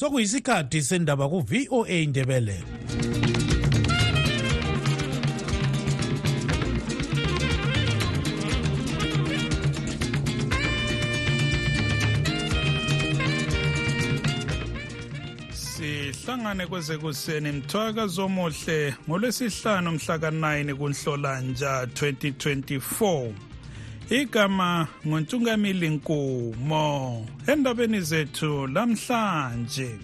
sokuyisikhathi sendaba ku-voa indebele sihlangane kwezekuseni mthwakazo omuhle ngolwesihlanu mhla ka-9 kunhlolanja 2024 igama nguntungamili nkumo endabeni zethu lamhlanje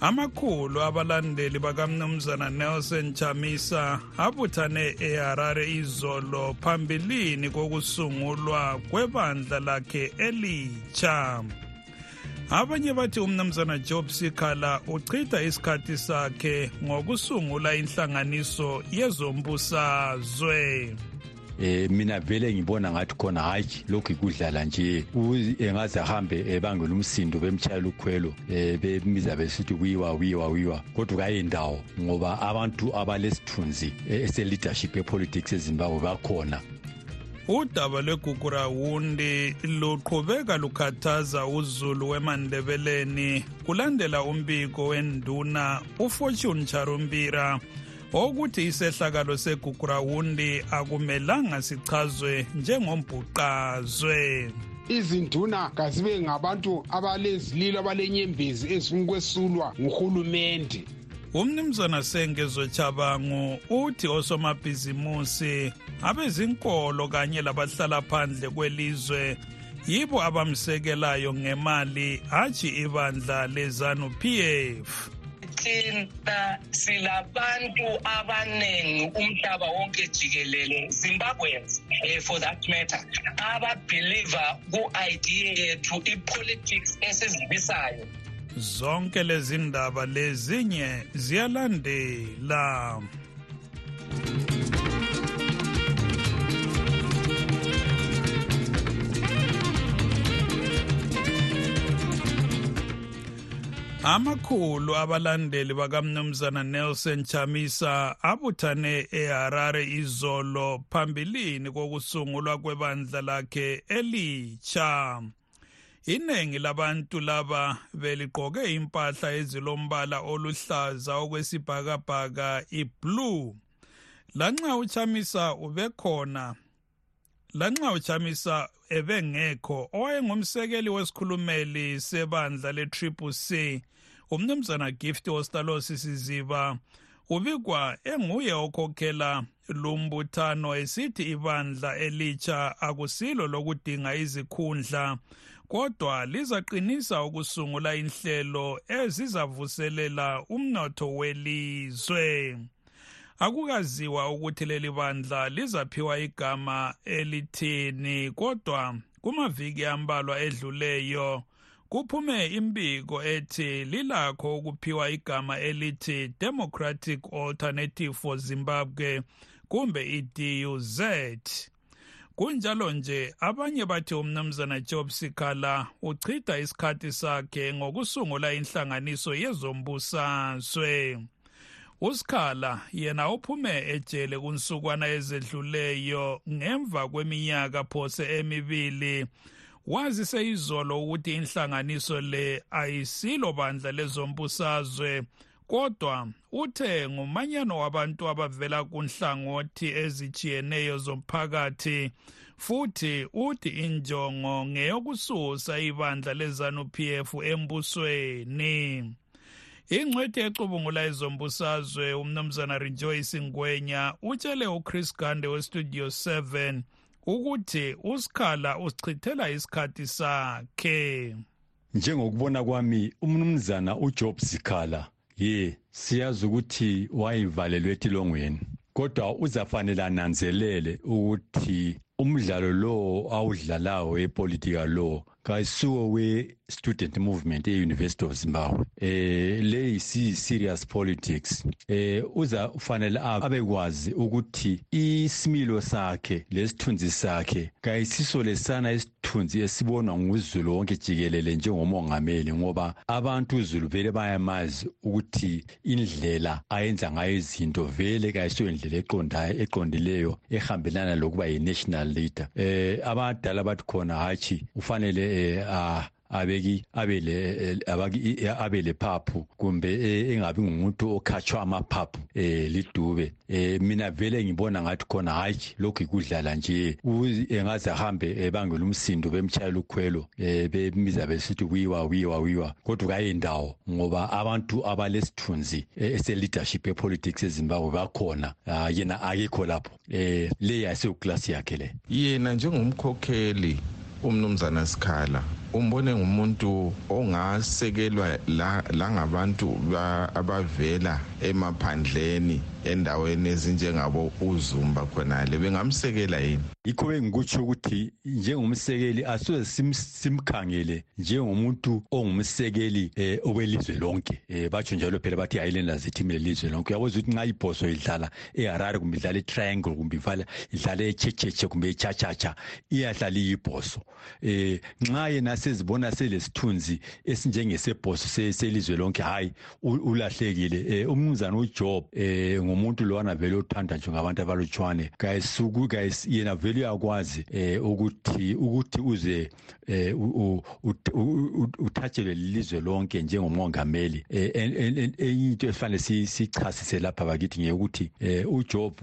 amakhulu abalandeli bakamnumzana nelson chamisa abuthane eharare izolo phambilini kokusungulwa kwebandla lakhe elitsha. Abanye bathi umnumzana job sikhala uchitha isikhathi sakhe ngokusungula inhlanganiso yezombusazwe. Eh mina vele ngibona ngathi khona hayi lokhu ikudlala nje. Engaze ahambe ebangela umsindo bemtshayela ukhwelo eh bemiza besithi wiwa wiwa wiwa. Kodwa kayindawo ngoba abantu abalesithunzi ese-leadership epolitics ezimbabwe bakhona. Udaba lwegugurawundi luqhubeka lukhathaza uzulu wemandebeleni. Kulandela umbiko wenduna ufortune charumbira okuthi isehlakalo segugurawundi akumelanga sichazwe njengombhuqazwe. Izinduna kazibe ngabantu abalezililo abalenyembezi ezifuna nguhulumende. Umnumzana sengezo chabangu uthi osomabhizimusi abezinkolo kanye labahlala phandle kwelizwe yibo abamsekelayo ngemali hatshi ibandla lezanu pf thina silabantu abaningi umhlaba wonke jikelele zimbabweans eh, for that matter ababhiliva ku-idea yethu i-politics esizibisayo. Zonke lezi ndaba lezinye ziyalandela amakhulu abalandeli bakamnumzana nelson chamisa abuthane eharare izolo phambilini kokusungulwa kwebandla lakhe elitsha. Iningi labantu laba beligqoke impahla ezilombala oluhlaza okwesibhakabhaka iblue. Lanxa uchamisa ubekhona lanxa uchamisa ebengekho owayengumsekeli wesikhulumeli sebandla le-triple c umnumzana gift ostalosi siziba ubikwa enguye okhokhela lumbuthano esithi ibandla elitsha akusilo lokudinga izikhundla kodwa lizaqinisa ukusungula inhlelo ezizavuselela umnotho welizwe. Akukaziwa ukuthi leli bandla lizaphiwa igama elithini kodwa kumaviki ambalwa edluleyo kuphume imbiko ethi lilakho ukuphiwa igama elithi democratic alternative for zimbabwe kumbe i-duz kunjalo nje abanye bathi umnumzana job sikhala uchitha isikhathi sakhe ngokusungula inhlanganiso yezombusazwe. Usikhala yena uphume ejele kunsukwana ezedluleyo ngemva kweminyaka phose emibili wazise izolo ukuthi inhlanganiso le ayisilo bandla lezombusazwe kodwa uthe ngumanyano wabantu abavela kunhlangothi ezijiyeneyo zomphakathi futhi uthi injongo ngeyokususa ibandla lezanu-pf embusweni. Ingcwethi ecubungula ezombusazwe umnumzana rejoyce ngwenya utshele uchris gande westudio 7 ukuthi usikhala usichithela isikhathi sakhe. Njengokubona kwami umnumzana ujob sikhala ye siyazi ukuthi wayivalelwe etilongweni kodwa uzafanele ananzelele ukuthi umdlalo lo awudlalayo epolitika lo kayisuwo we-student movement e-university of zimbabwe. Eh le isi-serious politics. Eh uza ufanele abekwazi ukuthi isimilo sakhe lesithunzi sakhe kayisiso lesana isithunzi esibonwa nguzulu wonke jikelele njengomongameli ngoba abantu uzulu vele bayamazi ukuthi indlela ayenza ngayo izinto vele kayisiyo indlela eqondayo eqondileyo ehambelana lokuba yi-national leader. Eh abadala bathi khona hatshi ufanele eh abeki abele abaki abele phaphu kumbe engabi ngumuntu okhatshwa amaphaphu eh lidube. Eh mina vele ngibona ngathi khona hayi lokhu ikudlala nje. Engaze ahambe ebangela umsindo bemtshayela ukhwelo bemiza besithi wiwa wiwa wiwa. Kodwa kayindawo ngoba abantu abalesithunzi ese leadership epolitics eZimbabwe bakhona yena akekho lapho. Eh le yasewuklasi yakhe le. Yena njengomkhokheli umnumzana Sikhala umbone ngumuntu ongasekelwa la langabantu abavela emaphandleni endaweni ezinjengabo uzumba khonale. Bengamsekela yini? Yikho bengikutsho ukuthi njengomsekeli asoze simkhangele njengomuntu ongumsekeli eh, okwelizwe lonke. Eh, batsho njalo phela bathi highlanders ithimile lizwe lonke. Uyaboza ukuthi nxa ibhoso idlala eharare kumbe idlala etriangle kumbe idlala echecheche kumbe echachacha iyahlala iyibhoso. Eh, nxa yena sezibona selesithunzi esinjengesebhoso selizwe lonke hayi ulahlekile. Eh, umnumzana ujob eh, ngumuntu lowana vele othanda nje ngabantu abalutshwane kayisuku yena vele uyakwazi eh ukuthi ukuthi uze eh uthatshelwe lilizwe lonke njengomongameli. Enye into efanele sichasise lapha bakithi ngekuthi uJob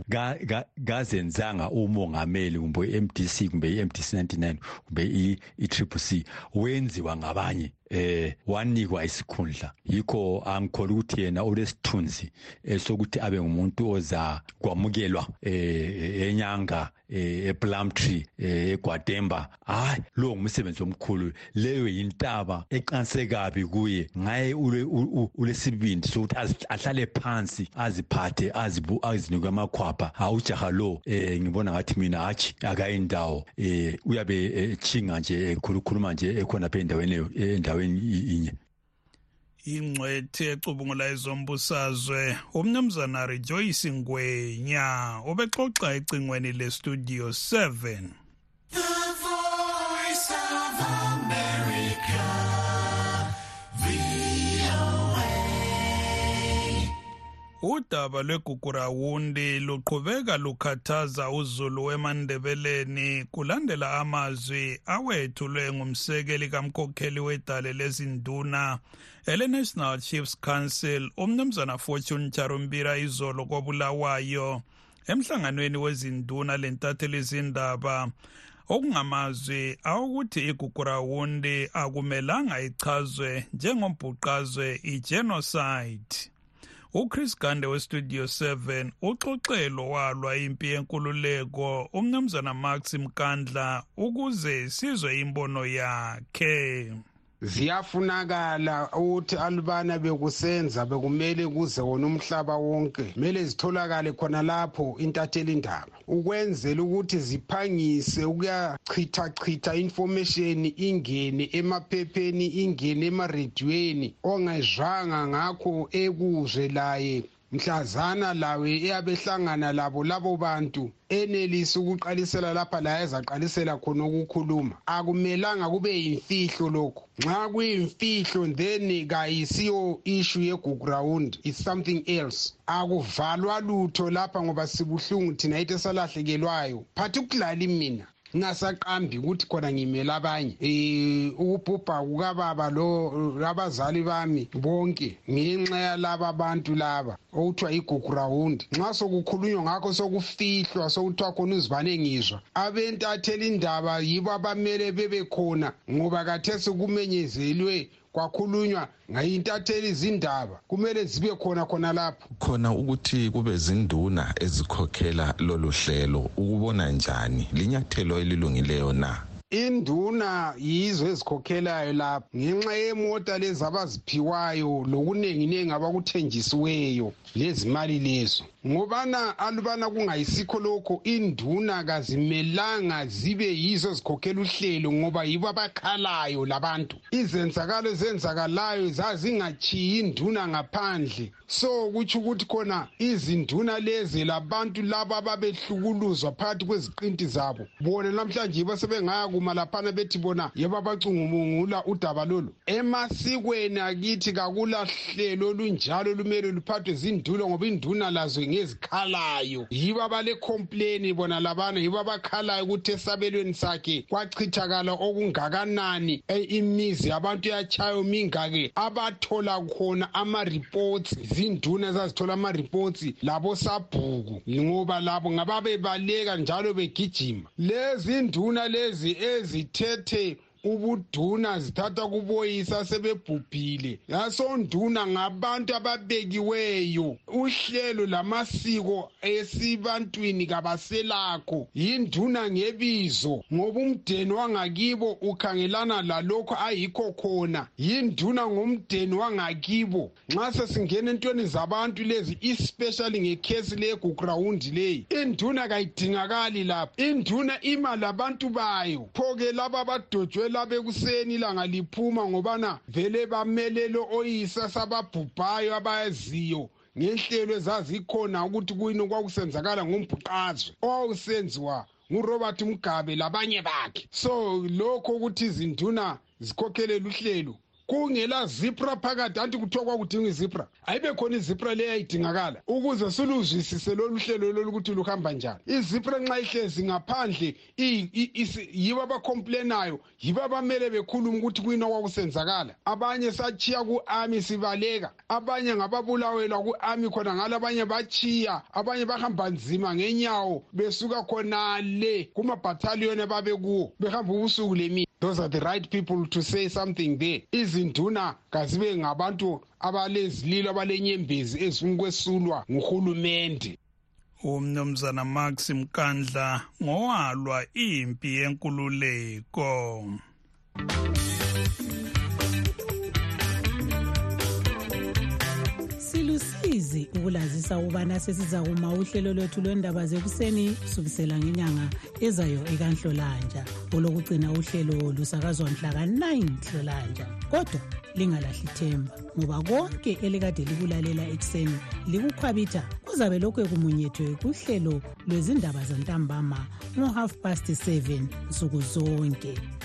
kazenzanga umongameli kumbe iMDC kumbe iMDC 99 kumbe iTriple C. wenziwa ngabanye eh wanikwa isikhundla. Yikho angikholwa ukuthi yena ulesithunzi sokuthi abe ngumuntu oza kwamukelwa eh enyanga ePlumtree eGwademba hayi lo ngumsebenzi omkhulu. Leyo yintaba eqanse kabi kuye. Ngaye ulesibindi sokuthi ahlale phansi aziphathe azibu azinike amakhwapha. Awujaha lo eh ngibona ngathi mina hathi akayindawo eh uyabe echinga nje ekhulukhuluma nje ekhona phe endaweni endaweni inye ingcwethi ecubungula ezombusazwe umnumzana rejoyce ngwenya ubexoxa ecingweni lestudio 7 udaba lwegugurawundi luqhubeka lukhathaza uzulu wemandebeleni kulandela amazwi awethulwe ngumsekeli kamkhokheli wedale lezinduna ele-national chiefs council umnumzana fortune charumbira izolo kobulawayo emhlanganweni wezinduna lentatheli izindaba okungamazwi awokuthi igugurawundi akumelanga ichazwe njengombhuqazwe igenocide. Uchris gande westudio 7 uxoxelo walwa impi yenkululeko umnumzana max mkandla ukuze sizwe imbono yakhe. Ziyafunakala ukuthi alubana bekusenza bekumele kuze wona umhlaba wonke kumele zitholakale khona lapho intatheli indaba ukwenzela ukuthi ziphangise ukuyachithachitha information ingene emaphepheni ingene emarediyweni ongezwanga ngakho ekuzwe laye mhlazana lawe eyabehlangana labo labo bantu enelisa ukuqalisela lapha la ezaqalisela khona ukukhuluma. Akumelanga kube yimfihlo lokho nxa kuyimfihlo then kayisiyo issue yeguground is something else. Akuvalwa lutho lapha ngoba sibuhlungu thina yithi esalahlekelwayo. Particularly mina ngingasaqambi ukuthi khona ngimela abanye. Um ukubhubha kukababa lo abazali bami bonke ngenxa yalaba bantu laba okuthiwa igugurawundi nxa sokukhulunywa ngakho sokufihlwa sokuthiwa khona uzibane ngizwa. Abentathela indaba yibo abamele bebe khona ngoba kathesi kumenyezelwe kwakhulunywa ngayintatheli izindaba kumele zibe khona khona lapho khona ukuthi kube zinduna ezikhokhela lolu hlelo. Ukubona njani? Linyathelo elilungileyo na? Induna yizo ezikhokhelayo lapho. Ngenxa yemota lezi abaziphiwayo lokuninginengi abakuthenjisiweyo lezimali lezo ngobana alubana kungayisikho lokho induna kazimelanga zibe yizo ezikhokhela uhlelo ngoba yibo abakhalayo labantu. Izenzakalo ezenzakalayo zazingachiyi induna ngaphandle. So kutsho ukuthi khona izinduna lezi labantu laba ababehlukuluzwa phakathi kweziqinti zabo bona namhlanje yibo sebengayakuma laphana bethi bona yebo abacungumungula udaba lolu. Emasikweni akithi kakula hlelo olunjalo lumele luphathwe zinduna ngoba induna lazo ngezikhalayo yibo abale-complain bona labana yibo abakhalayo ukuthi esabelweni sakhe kwachithakala okungakanani. E- imizi abantu yatshayo mingake abathola khona ama-reports zinduna ezazithola ama-reports labosabhuku ngoba labo ngababebaleka njalo begijima. Lezi nduna lezi ezithethe ubuduna zithatha kuboyisa sebebhubhile. Yasonduna ngabantu ababekiweyo. Uhlelo lamasiko esibantwini kabaselakho. Yinduna ngebizo ngoba umdeni wangakibo ukhangelana lalokho ayikho khona. Yinduna ngomdeni wangakibo. Nxa sesingena entweni zabantu lezi especially ngekhesi leyegugrawundi leyi induna kayidingakali lapha induna ima labantu bayo. Pho-ke laba abadojwe laba ekuseni ilanga liphuma ngobana vele bamelele oyisa sababhubhayo abayaziyo ngenhlelo ezazikhona ukuthi kuyini kwakusenzakala ngombhuqazwe owawusenziwa ngurobert mugabe labanye bakhe. So lokho ukuthi izinduna zikhokhelele uhlelo kungela zipra phakathi anti kuthiwa kwakudinga izipra. Ayibe khona izipra le yayidingakala ukuze siluzwisise lolu hlelo lolu ukuthi luhamba njani. Izipra nxa ihlezi ngaphandle i- i- isi- yibo abakhomplainayo yibo abamele bekhuluma ukuthi kuyini okwakusenzakala. Abanye sachiya ku-ami sibaleka abanye ngababulawelwa ku-ami khona ngalo abanye bachiya abanye bahamba nzima ngenyawo besuka khonale kumabhathaliyoni ababekuwo behamba ubusuku lemini those are the right people to say something there. Izinduna kazibe ngabantu abalezililo abalenyembezi ezifuna ukwesulwa nguhulumende. Umnumzana max mkandla ngowalwa impi yenkululeko. Silusizi ukulazisa ukubana sesiza kuma uhlelo lwethu lwendaba zekuseni kusukisela ngenyanga ezayo ekanhlolanja. Olokugcina uhlelo lusakazwa mhla ka-9 hlolanja kodwa lingalahli themba ngoba konke elikade likulalela ekuseni likukhwabitha kuzabe lokhu kumunyethwe kuhlelo lwezindaba zantambama ngo-half past 7 nsuku zonke.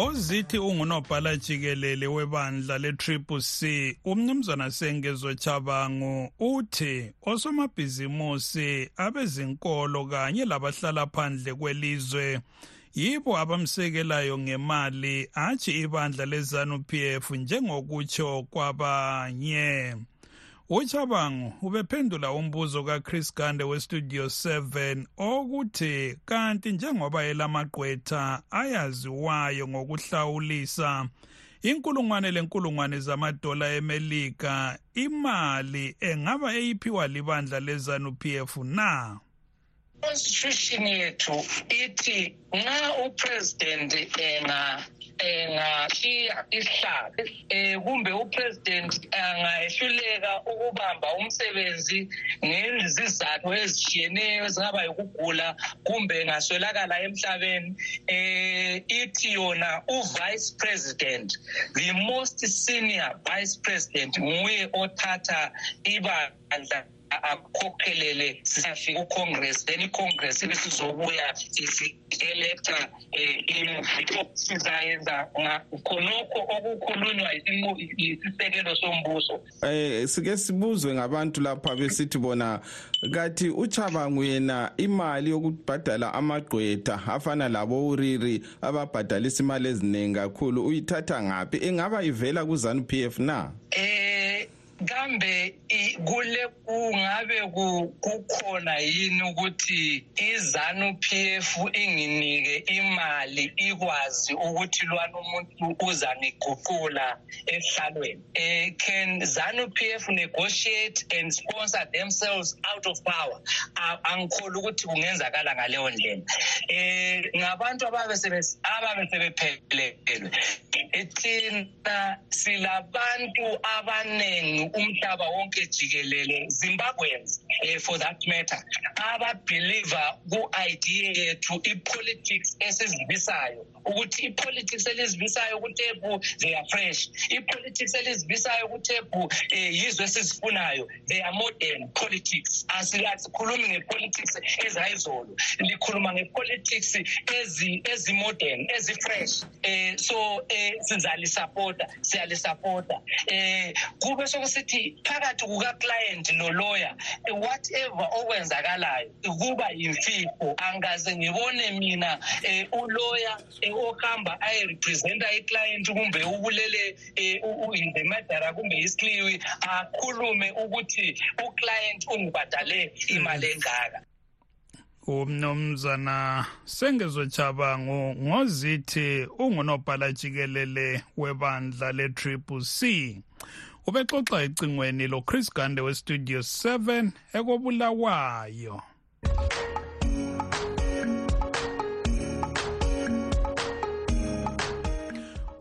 Ozithi ungunobhala jikelele webandla le-triple c umnumzana sengezo chabangu uthi osomabhizimusi abezinkolo kanye labahlala phandle kwelizwe yibo abamsekelayo ngemali hatshi ibandla lezanu-p f njengokutsho kwabanye. Uchabangu ubephendula umbuzo kachris gande westudio 7 okuthi kanti njengoba elamagqwetha ayaziwayo ngokuhlawulisa inkulungwane lenkulungwane zamadola emelika imali engaba eyiphiwa libandla lezanu-p f na? Constitution yethu ithi nxa upresident enga engashiya isihlalo eh kumbe upresident angayehluleka ukubamba umsebenzi ngezizathu ezishiyeneyo ezingaba yikugula kumbe engaswelakala emhlabeni. Eh ithi yona uvice president the most senior vice president nguye othatha ibandla akhokhelele siyafika ucongress then icongress ibe sizobuya isi-electa um sizayenza khonokho okukhulunywa isisekelo sombuso. Eh sike sibuzwe ngabantu lapha besithi bona kathi uchabangu yena imali yokubhadala amagqwetha afana labo uriri ababhadalisa imali eziningi kakhulu uyithatha ngaphi? Engaba ivela kuzanu p f na? Eh kambe kule kungabe ku- kukhona yini ukuthi izanu PF inginike imali ikwazi ukuthi lwana umuntu uzangiguqula esihlalweni eh can zanu PF negotiate and sponsor themselves out of power? A- angikholi ukuthi kungenzakala ngaleyo ndlela. Eh ngabantu ababe sebe- ababe sebephelelwe. Thina silabantu abanengi umhlaba wonke jikelele zimbabweans um for that matter. Ababheliva ku-idea yethu i-politics esizibisayo ukuthi i-politics elizibisayo kutepu they are fresh. I-politics elizibisayo kutepu um yizo esizifunayo. They are modern politics. Asi- asikhulumi nge-politics ezayizolo. Likhuluma nge-politics ezi- ezi-modern ezi-fresh. Um so um sizalisapota siyalisapota um kube sokusithi phakathi kuka-client noloya eh, whatever okwenzakalayo kuba yimfihlo angikaze ngibone mina um uloya um ohamba ayerepresenta iclient kumbe ubulele um indemadara kumbe isikliwi akhulume ukuthi uclient ungibhadale imali engaka. Umnumzana sengezochabangu ngozithi ungunobhala jikelele webandla le-triple c. ubexoxa ecingweni lo-chris gande westudio 7 ekobulawayo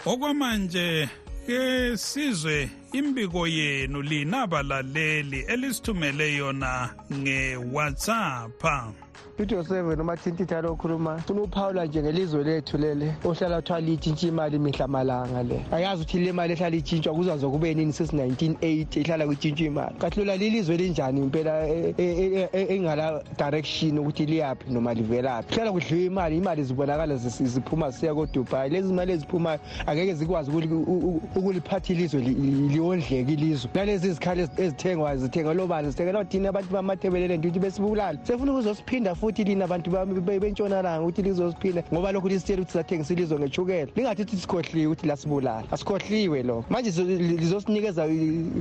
okwamanje ke sizwe imbiko yenu lina balaleli elisithumele yona nge-whatsapp. Studio seven umathintitha lokhuluma funa uphawula nje ngelizwe lethu lele ohlala kuthiwa liyitshintsha imali mihla malanga le. Ayazi ukuthi le mali ehlala itshintshwa kuzaze kube nini since 1980 ihlala kutshintshwa imali. Kathi lola lilizwe linjani impela e- e- e- engala direction ukuthi liyaphi noma livelaphi? Kuhlala kudliwa imali imali zibonakala zisi- ziphuma zisiya kodubai. Lezi mali eziphumayo angeke zikwazi ukuli- u- u- ukuliphatha ilizwe li- li- liwondleke ilizwe. Nalezi zikhali ezi- ezithengwayo zithenga lobani zithengela thina abantu bamathebelele nto ukuthi besibulala sefuna ukuzosiphinda futhi lina bantu bami be- bentshonalanga ukuthi lizosiphinda ngoba lokhu lisitshela ukuthi sathengisa ilizwe ngethukela. Lingathi ukuthi sikhohliwe ukuthi lasibulala. Asikhohliwe lo. Manje zo- li- lizosinikeza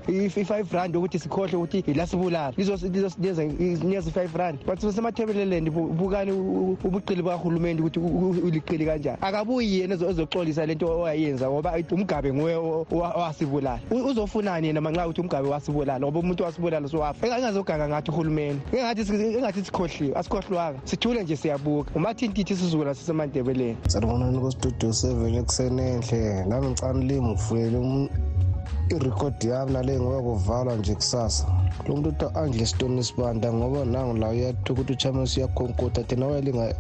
i-five rand ukuthi sikhohle ukuthi lasibulala. Lizos- lizosinikeza isinikeza i-five rand. But semathebeleleni bukani u- u- ubuqili bukahulumende ukuthi u- u- uliqili kanjani. Akabuyi yena ezo- ezoxolisa lento owayenza ngoba umgabe nguye o- owa- owasibulala. U- uzofunani yena manxa ukuthi umgabe wasibulala? Ngoba umuntu wasibulala sowafa engazoganga ngathi uhulumende engathi si- engathi sikhohliwe asikhohlwanga sithule nje siyabuka. Umathintiti isizukula sisemandebeleni sanibonani kustudio seven ekuseni enhle. Nami ngicane limngifuyele irekhodi yami nale ngoba kuvalwa nje kusasa. Lo muntu uthi andle stone sibanda ngoba nangu la uyathuka ukuthi uchamos uyakhonkotha thina wayelinga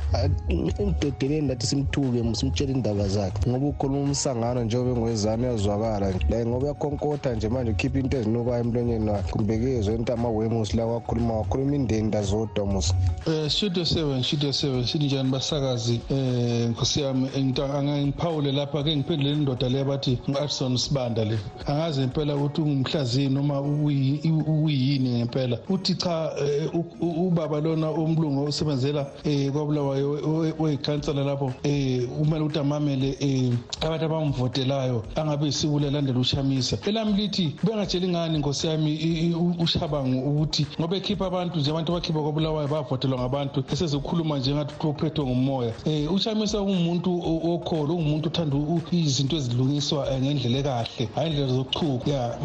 emdodeleni lathi simthuke simtshele indaba zakhe. Ngoba ukhuluma umsangano njengoba engwezane uyazwakala la ngoba uyakhonkotha nje manje ukhipha into ezinukayo emlonyeni wakhe. Kumbe kezwe into amawemusi la wakhuluma wakhuluma indenda zodwa musi. Eh studio 7 studio 7 sinjani basakazi? Eh nkosi yami angiphawule lapha ke ngiphendule indoda le bathi ngu-Adson Sibanda le. Angazi impela ukuthi ungumhlazini noma uyi- uyini ngempela. Uthi cha eh, ubaba lona omlungu osebenzela eh kwabulawayo oyikhansela lapho eh kumele ukuthi amamele eh abantu abamvotelayo angabe isibule landela ushamisa. Elami lithi bengatsheli ngani nkosi yami ushabangu ukuthi ngoba ekhipha abantu nje abantu abakhipha kwabulawayo bavotelwa ngabantu esezikhuluma nje ngathi kuthiwa uphethwe ngumoya. Um ushamisa ungumuntu okholo ungumuntu othanda izinto ezilungiswa ngendlela ekahle hhayi indlela zokuchuka ya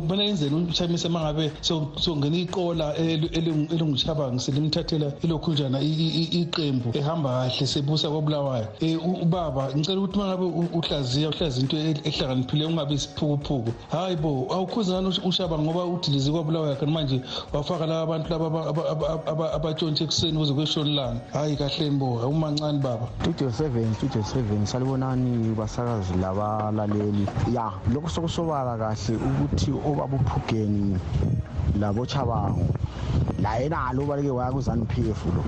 kumele yenzeni ushamisa uma ngabe songena iqola elu- elu- elingushabangu selimthathela ilokhunjana i- i- i- iqembu ehamba kahle sebusa kwabulawayo. Um ubaba ngicela ukuthi uma ngabe u- uhlaziya uhlaziya into e- ehlakaniphile ungabi isiphukuphuku hayi bo awukhuzi ngani ush- ushabangu ngoba udilize kwabulawayo kanti manje wafaka laba abantu laba aba- aba- aba- aba- abatshontshe ekuseni kuze kweshoni langa. Hhayi kahleni bo umancane baba. Studio 7 studio 7 salibonani basakazi labalaleli. Ya lokhu sokusobala kahle ukuthi obaba uphugeni labochabango la yena lo baleke waya ku-ZANU-p f lo.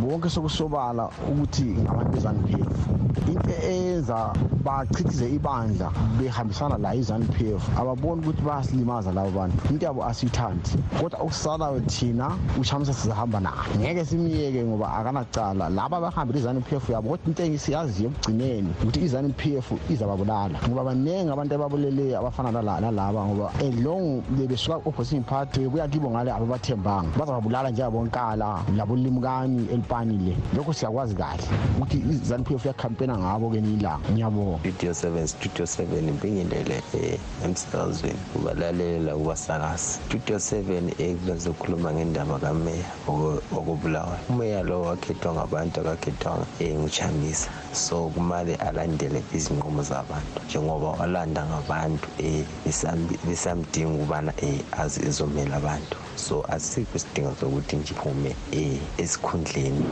Bonke sokusobala ukuthi ngabantu be-ZANU-p f. into eyenza bachithize ibandla behambisana la i-ZANU-p f ababoni ukuthi bayasilimaza labo bantu. Into yabo asiyithandi. Kodwa okusalayo thina ushamisa sizahamba naye ngeke simyeke ngoba akanacala. Laba bahambile i-ZANU-p f yabo kodwa into engisiyaziyo ekugcineni ukuthi i-ZANU-p f izababulala. Ngoba baningi abantu ababuleleyo abafana nala- nalaba ngoba as long besuka opposing party kuya kibo ngale ababathembanga. Bazababulala njengabonkala labolimkani elipani le lokho siyakwazi kahle ukuthi i-ZANU-p f yakhampena ngabo ke nilanga ngiyabonga. Studio 7 studio 7 mbingindele eh, emsakazweni kubalalela kubasakazi studio 7 eh, bezokhuluma ngendaba kameya oko- okubulawayo umeya lo wakhethwa ngabantu akakhethwanga um nguchamisa. So kumele alandele izinqumo zabantu njengoba walanda ngabantu um besamdinga ukubana um azi ezomela abantu. So asikho isidingo sokuthi nje iphume um esikhundleni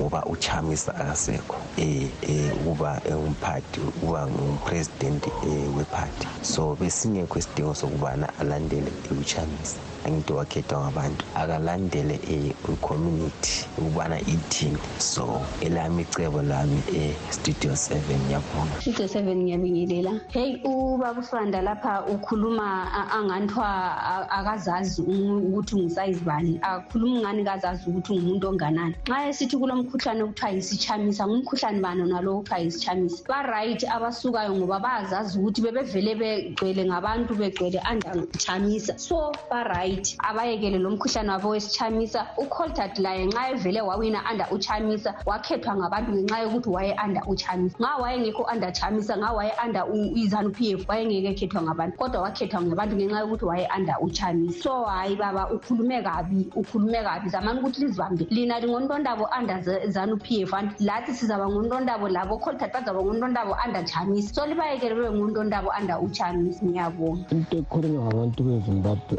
ngoba uchamisa akasekho um um ukuba engumphathi ukuba ngumpresidenti um wephathi so besingekho isidingo sokubana alandele uchamisa. Angithi wakhethwa ngabantu akalandele um community ukubana ithini. So elami icebo lami e-studio seven ngiyabonga studio seven ngiyabingelela. Heyi ubaba usibanda lapha ukhuluma a- anganthiwa a- akazazi u- ukuthi ungusayizi bani. Akakhuluma ngani kazazi ukuthi ungumuntu onganani? Nxa esithi kulo mkhuhlane okuthiwa yisichamisa ngumkhuhlane bani nalo okuthiwa yisichamisa? Ba-right abasukayo ngoba bayazazi ukuthi bebevele begcwele ngabantu begcwele andachamisa so ba-right abayekele lo mkhuhlane wabo wesichamisa ucoltard laye nxa evele wawina under uchamisa wakhethwa ngabantu ngenxa yokuthi waye under uchamisa nxa wayengekho under chamisa nxa waye under izanu p f wayengeke ekhethwa ngabantu kodwa wakhethwa ngabantu ngenxa yokuthi waye under uchamisa so hayi baba ukhulume kabi ukhulume kabi. Zamani ukuthi lizibambe. Lina lingontondabo under zanu p f lathi sizaba ngontondabo labo coltard bazaba ngontondabo under chamisa so libayekele bebe ngontondabo under uchamisa ngiyabonga. Into ekhulunywa ngabantu bezimbabwe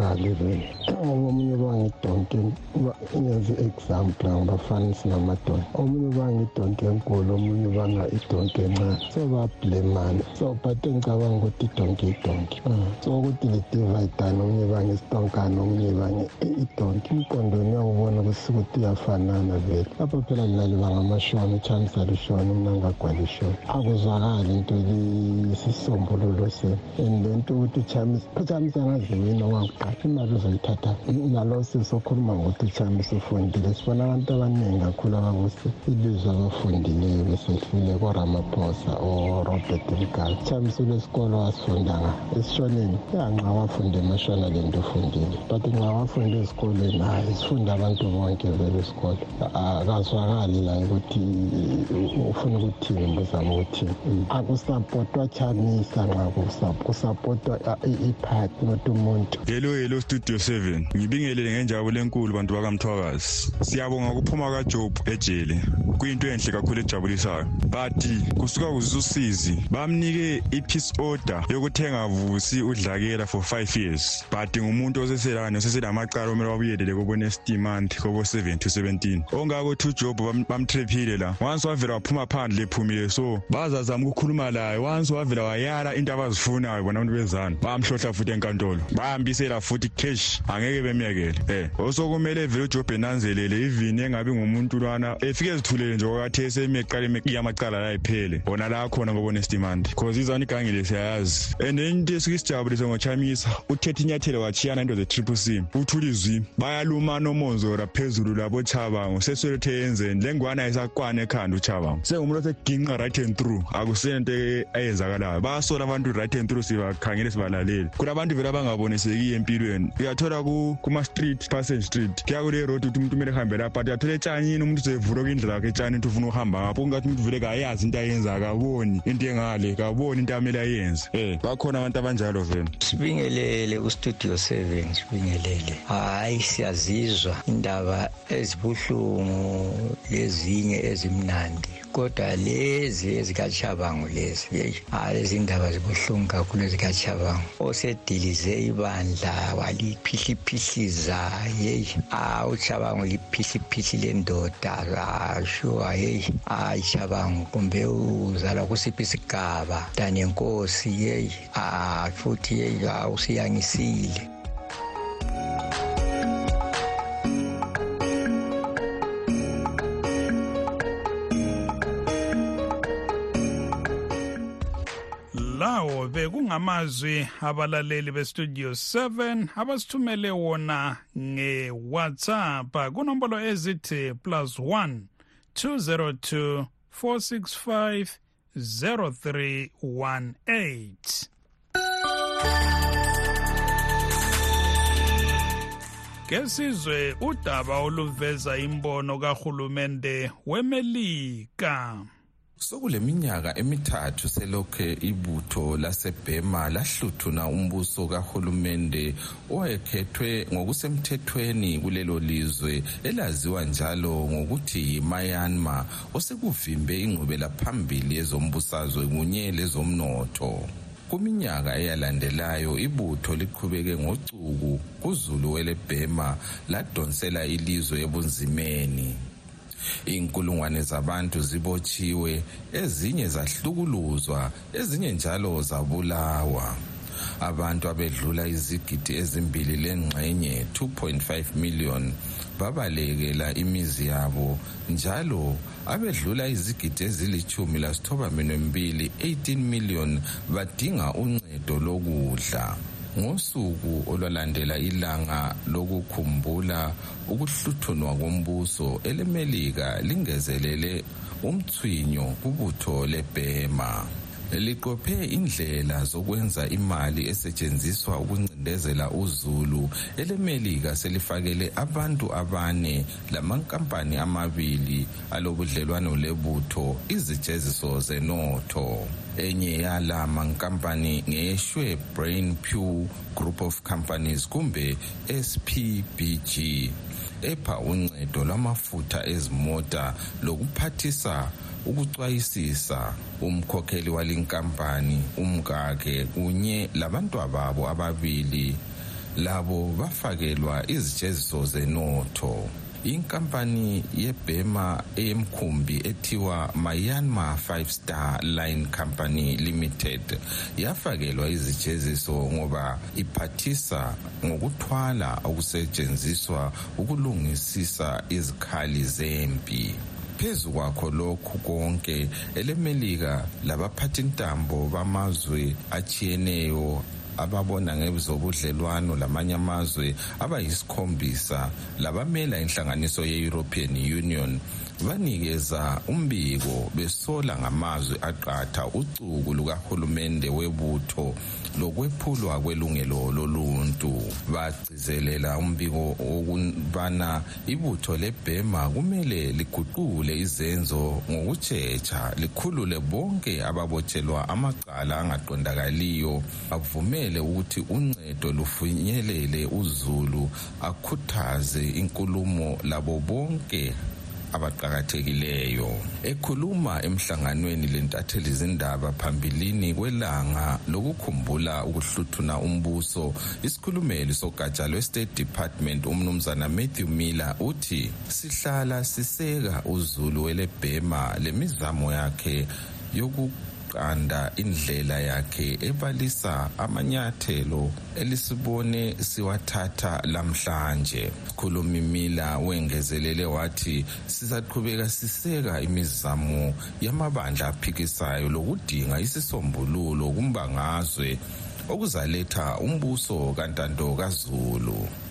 ayizwakali vele omunye bangidonke ngenza i-example ngabafanisi namadonke omunye bangidonke enkulu omunye banga idonke encane. So bablemane so but engicabanga ukuthi idonke idonke. So ukuthi lidivayidane omunye bange isitonkane omunye bange idonke emqondweni uyakubona kusukuthi iyafanana vele. Lapha phela mina libangamashoni uchamisa lishoni mina ngagwala ishoni. Akuzwakali into lisisombululo se and lento ukuthi uchamisa uchamisa ngaziwina wakuqala imali uzoyithatha nalo sisokhuluma ngokuthi uchamisa ufundile sibona abantu abaningi kakhulu abakuse ilizwe abafundileyo besehlule koramaphosa orobert mgabe uchamisa ulesikolo wasifundanga esishoneni yanxa wafunda emashona lento ufundile but nxa wafunda ezikolweni hayi sifunda abantu bonke vele esikolo akazwakali la ukuthi ufuna ukuthini mbuzama ukuthini akusapotwa chamisa nxa kusapotwa iphathi not umuntu hello hello studio 7 ngibingelele ngenjabulo enkulu bantu bakamthwakazi. Siyabonga ukuphuma kajob ejele. Kuyinto enhle kakhulu ejabulisayo. But kusuka kuzisa usizi bamnike i-peace order yokuthi engavusi udlakela for 5 years. But ngumuntu oseselani oseselamacala omele wabuyelele kobo next month kobo 7 to 17 ongako two job bam- bamtrephile la. Once wavela waphuma phandle ephumile so bazazama ukukhuluma laye. Once wavela wayala into abazifunayo bona abantu bezana bamhlohla futhi enkantolo. Bahambisela futhi cash angeke bemyekele eh osokumele vele ujob enanzelele even engabi ngumuntu lwana efike ezithulele nje okwathi esemeqala iyamacala la iphele wona la khona ngobo next month cause izana igangile siyayazi. And into esuke isijabulise ngochamisa uthethe inyathelo wachiyana into ze-triple c. Uthula izwi bayalumana omonzora phezulu labo chabango. Sesolethe yenzeni le ngwane ayisakwana ekhanda uchabango. Sengumuntu oseginqa right and through. Akusento eyenzakalayo. Bayasola abantu right and through sibakhangele sibalalele. Kulabantu vele abangabonisekiyo empilweni uyathola ku- kuma-street passage street. Kuya kule road ukuthi umuntu kumele ehambe lapha but uyathola etshanyini umuntu uzevula indlela yakhe etshani into ufuna ukuhamba ngapho kungathi umuntu vele kayazi into ayenza kaboni into engale kaboni into amele ayenze. Um bakhona abantu abanjalo vele. Sibingelele kustudio 7 sibingelele. Hayi siyazizwa. Indaba ezibuhlungu lezinye ezimnandi. Kodwa lezi ezikachabango lezi yeyi hayi lezi ndaba zibuhlungu kakhulu ezikachabango osedilize ibandla waliphihliphihliza yeyi ah uchabango liphihliphihli lendoda ashua yeyi hayi chabango kumbe uzalwa kusiphi isigaba? Danenkosi yeyi ah futhi yeyi ah, usiyangisile. Bekungamazwi abalaleli bestudio 7 abasithumele wona nge-whatsapp. Kunombolo ezithi plus 1 202 465 0318 kesizwe udaba oluveza imbono kahulumende wemelika. Sokuleminyaka emithathu selokhe ibutho lasebhema lahluthuna umbuso kahulumende owayekhethwe ngokusemthethweni kulelo lizwe elaziwa njalo ngokuthi yiMyanmar osekuvimbe ingqubela phambili yezombusazwe kunye lezomnotho. Kuminyaka eyalandelayo ibutho liqhubeke ngocuku kuzulu welebhema ladonsela ilizwe ebunzimeni. Inkulungwane zabantu zibotshiwe ezinye zahlukuluzwa ezinye njalo zabulawa. Abantu abedlula izigidi ezimbili lengxenye 2.5 million babalekela imizi yabo njalo abedlula izigidi ezilithumi lasithobaminwembili 18 million badinga uncedo lokudla. Ngosuku olwalandela ilanga lokukhumbula ukuhluthunwa kombuso elemelika lingezelele umthwinyo kubutho lebhema. Liqophe indlela zokwenza imali esetshenziswa ukuncindezela uzulu. Elemelika selifakele abantu abane lamankampani amabili alobudlelwano lebutho izijeziso zenotho. Enye yala mankampani ngeyeshwe brain pew group of companies kumbe spbg epha uncedo lwamafutha ezimota lokuphathisa ukucwayisisa umkhokheli walinkampani umkakhe kunye labantwababo ababili. Labo bafakelwa izijeziso zenotho. Inkampani yebhema eyemkhumbi ethiwa Myanmar Five Star Line Company Limited yafakelwa izijeziso ngoba iphathisa ngokuthwala okusetshenziswa ukulungisisa izikhali zempi. Phezu kwakho lokhu konke elemelika labaphathintambo bamazwe achiyeneyo ababona ngebzobudlelwano lamanye amazwe abayisikhombisa labamela inhlanganiso ye-european union. Banikeza umbiko besola ngamazwi aqatha ucuku lukahulumende webutho lokwephulwa kwelungelo loluntu. Bagcizelela umbiko wokubana ibutho lebhema kumele liguqule izenzo ngokutshetsha likhulule bonke ababotshelwa amacala angaqondakaliyo. Bavumele ukuthi uncedo lufinyelele uzulu akhuthaze inkulumo labo bonke. Abaqakathekileyo. Ekhuluma emhlanganweni lentatheli zindaba phambilini kwelanga lokukhumbula ukuhluthuna umbuso isikhulumeli sogatsha lwe-state department umnumzana matthew miller uthi sihlala siseka uzulu welebhema lemizamo yakhe yoku qanda indlela yakhe ebalisa amanyathelo elisibone siwathatha lamhlanje. Khulumi mila wengezelele wathi sizaqhubeka siseka imizamo yamabandla aphikisayo lokudinga isisombululo kumbangazwe okuzaletha umbuso kantando kazulu.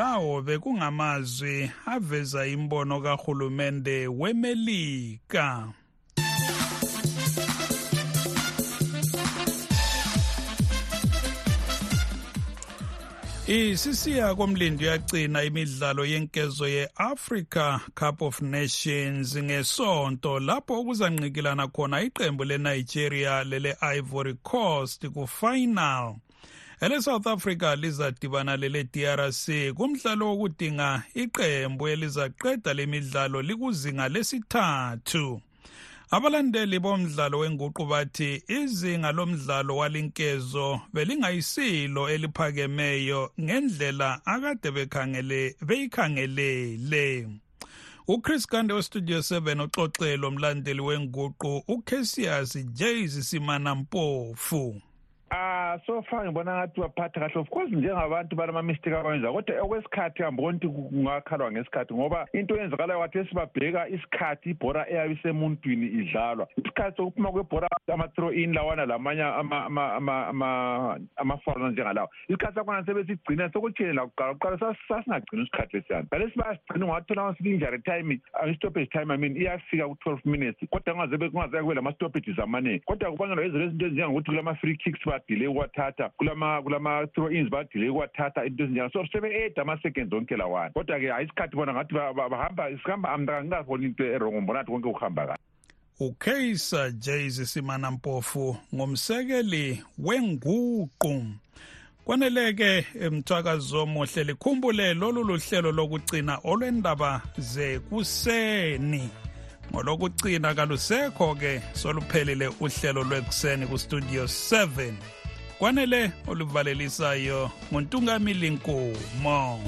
Lawo bekungamazwi aveza imbono kahulumende wemelika. Isisiya komlindi yagcina imidlalo yenkezo ye-africa cup of nations ngesonto lapho okuzanqikilana khona iqembu lenigeria lele-ivory coast ku-final. Ele-south africa lizadibana lele-drc kumdlalo wokudinga iqembu elizaqeda lemidlalo likuzinga lesithathu. Abalandeli bomdlalo wenguqu bathi izinga lomdlalo walinkezo belingayisilo eliphakemeyo ngendlela akade beyikhangelele. Uchris kande westudio 7 uxoxelo mlandeli wenguqu ucassius jays simana mpofu. Ah so far ngibona ngathi baphatha kahle. Of course njengabantu balama mistake abayenza kodwa okwesikhathi ngibona ukuthi kungakhalwa ngesikhathi ngoba into eyenzakalayo wathi esibabheka isikhathi ibhora eyabe isemuntwini idlalwa. Isikhathi sokuphuma kwebhora ama-throw in lawana lamanye amafaula njengalawo isikhathi sakhona sebesigcina sokutshene lakuqala kuqala sasingagcini isikhathi lesiyana. Balesi bayasigcina ungathola ngasile injury time i-stoppage time i mean iyafika ku-twelve minutes kodwa kungazeka kube lama-stoppages amaningi kodwa kubangelwa yizinto ezinto ezinjengokuthi kulama-free kicks badile ukwathatha kulama kulama throw ins badile ukwathatha into ezinjalo. So sebe-eda ama-seconds onke lawana. Kodwa-ke hayi isikhathi bona ngathi bahamba sihamba ngingaboni into erongo mbona ngathi konke kuhamba kahle. Ucasa jays simanampofu ngumsekeli wenguqu. Kwaneleke emthwakazo omuhle likhumbule lolu luhlelo lokugcina olwendaba zekuseni ngolokugcina kalusekho ke soluphelile uhlelo lwekuseni kustudio 7 kwanele oluvalelisayo nguntungamili nkomo.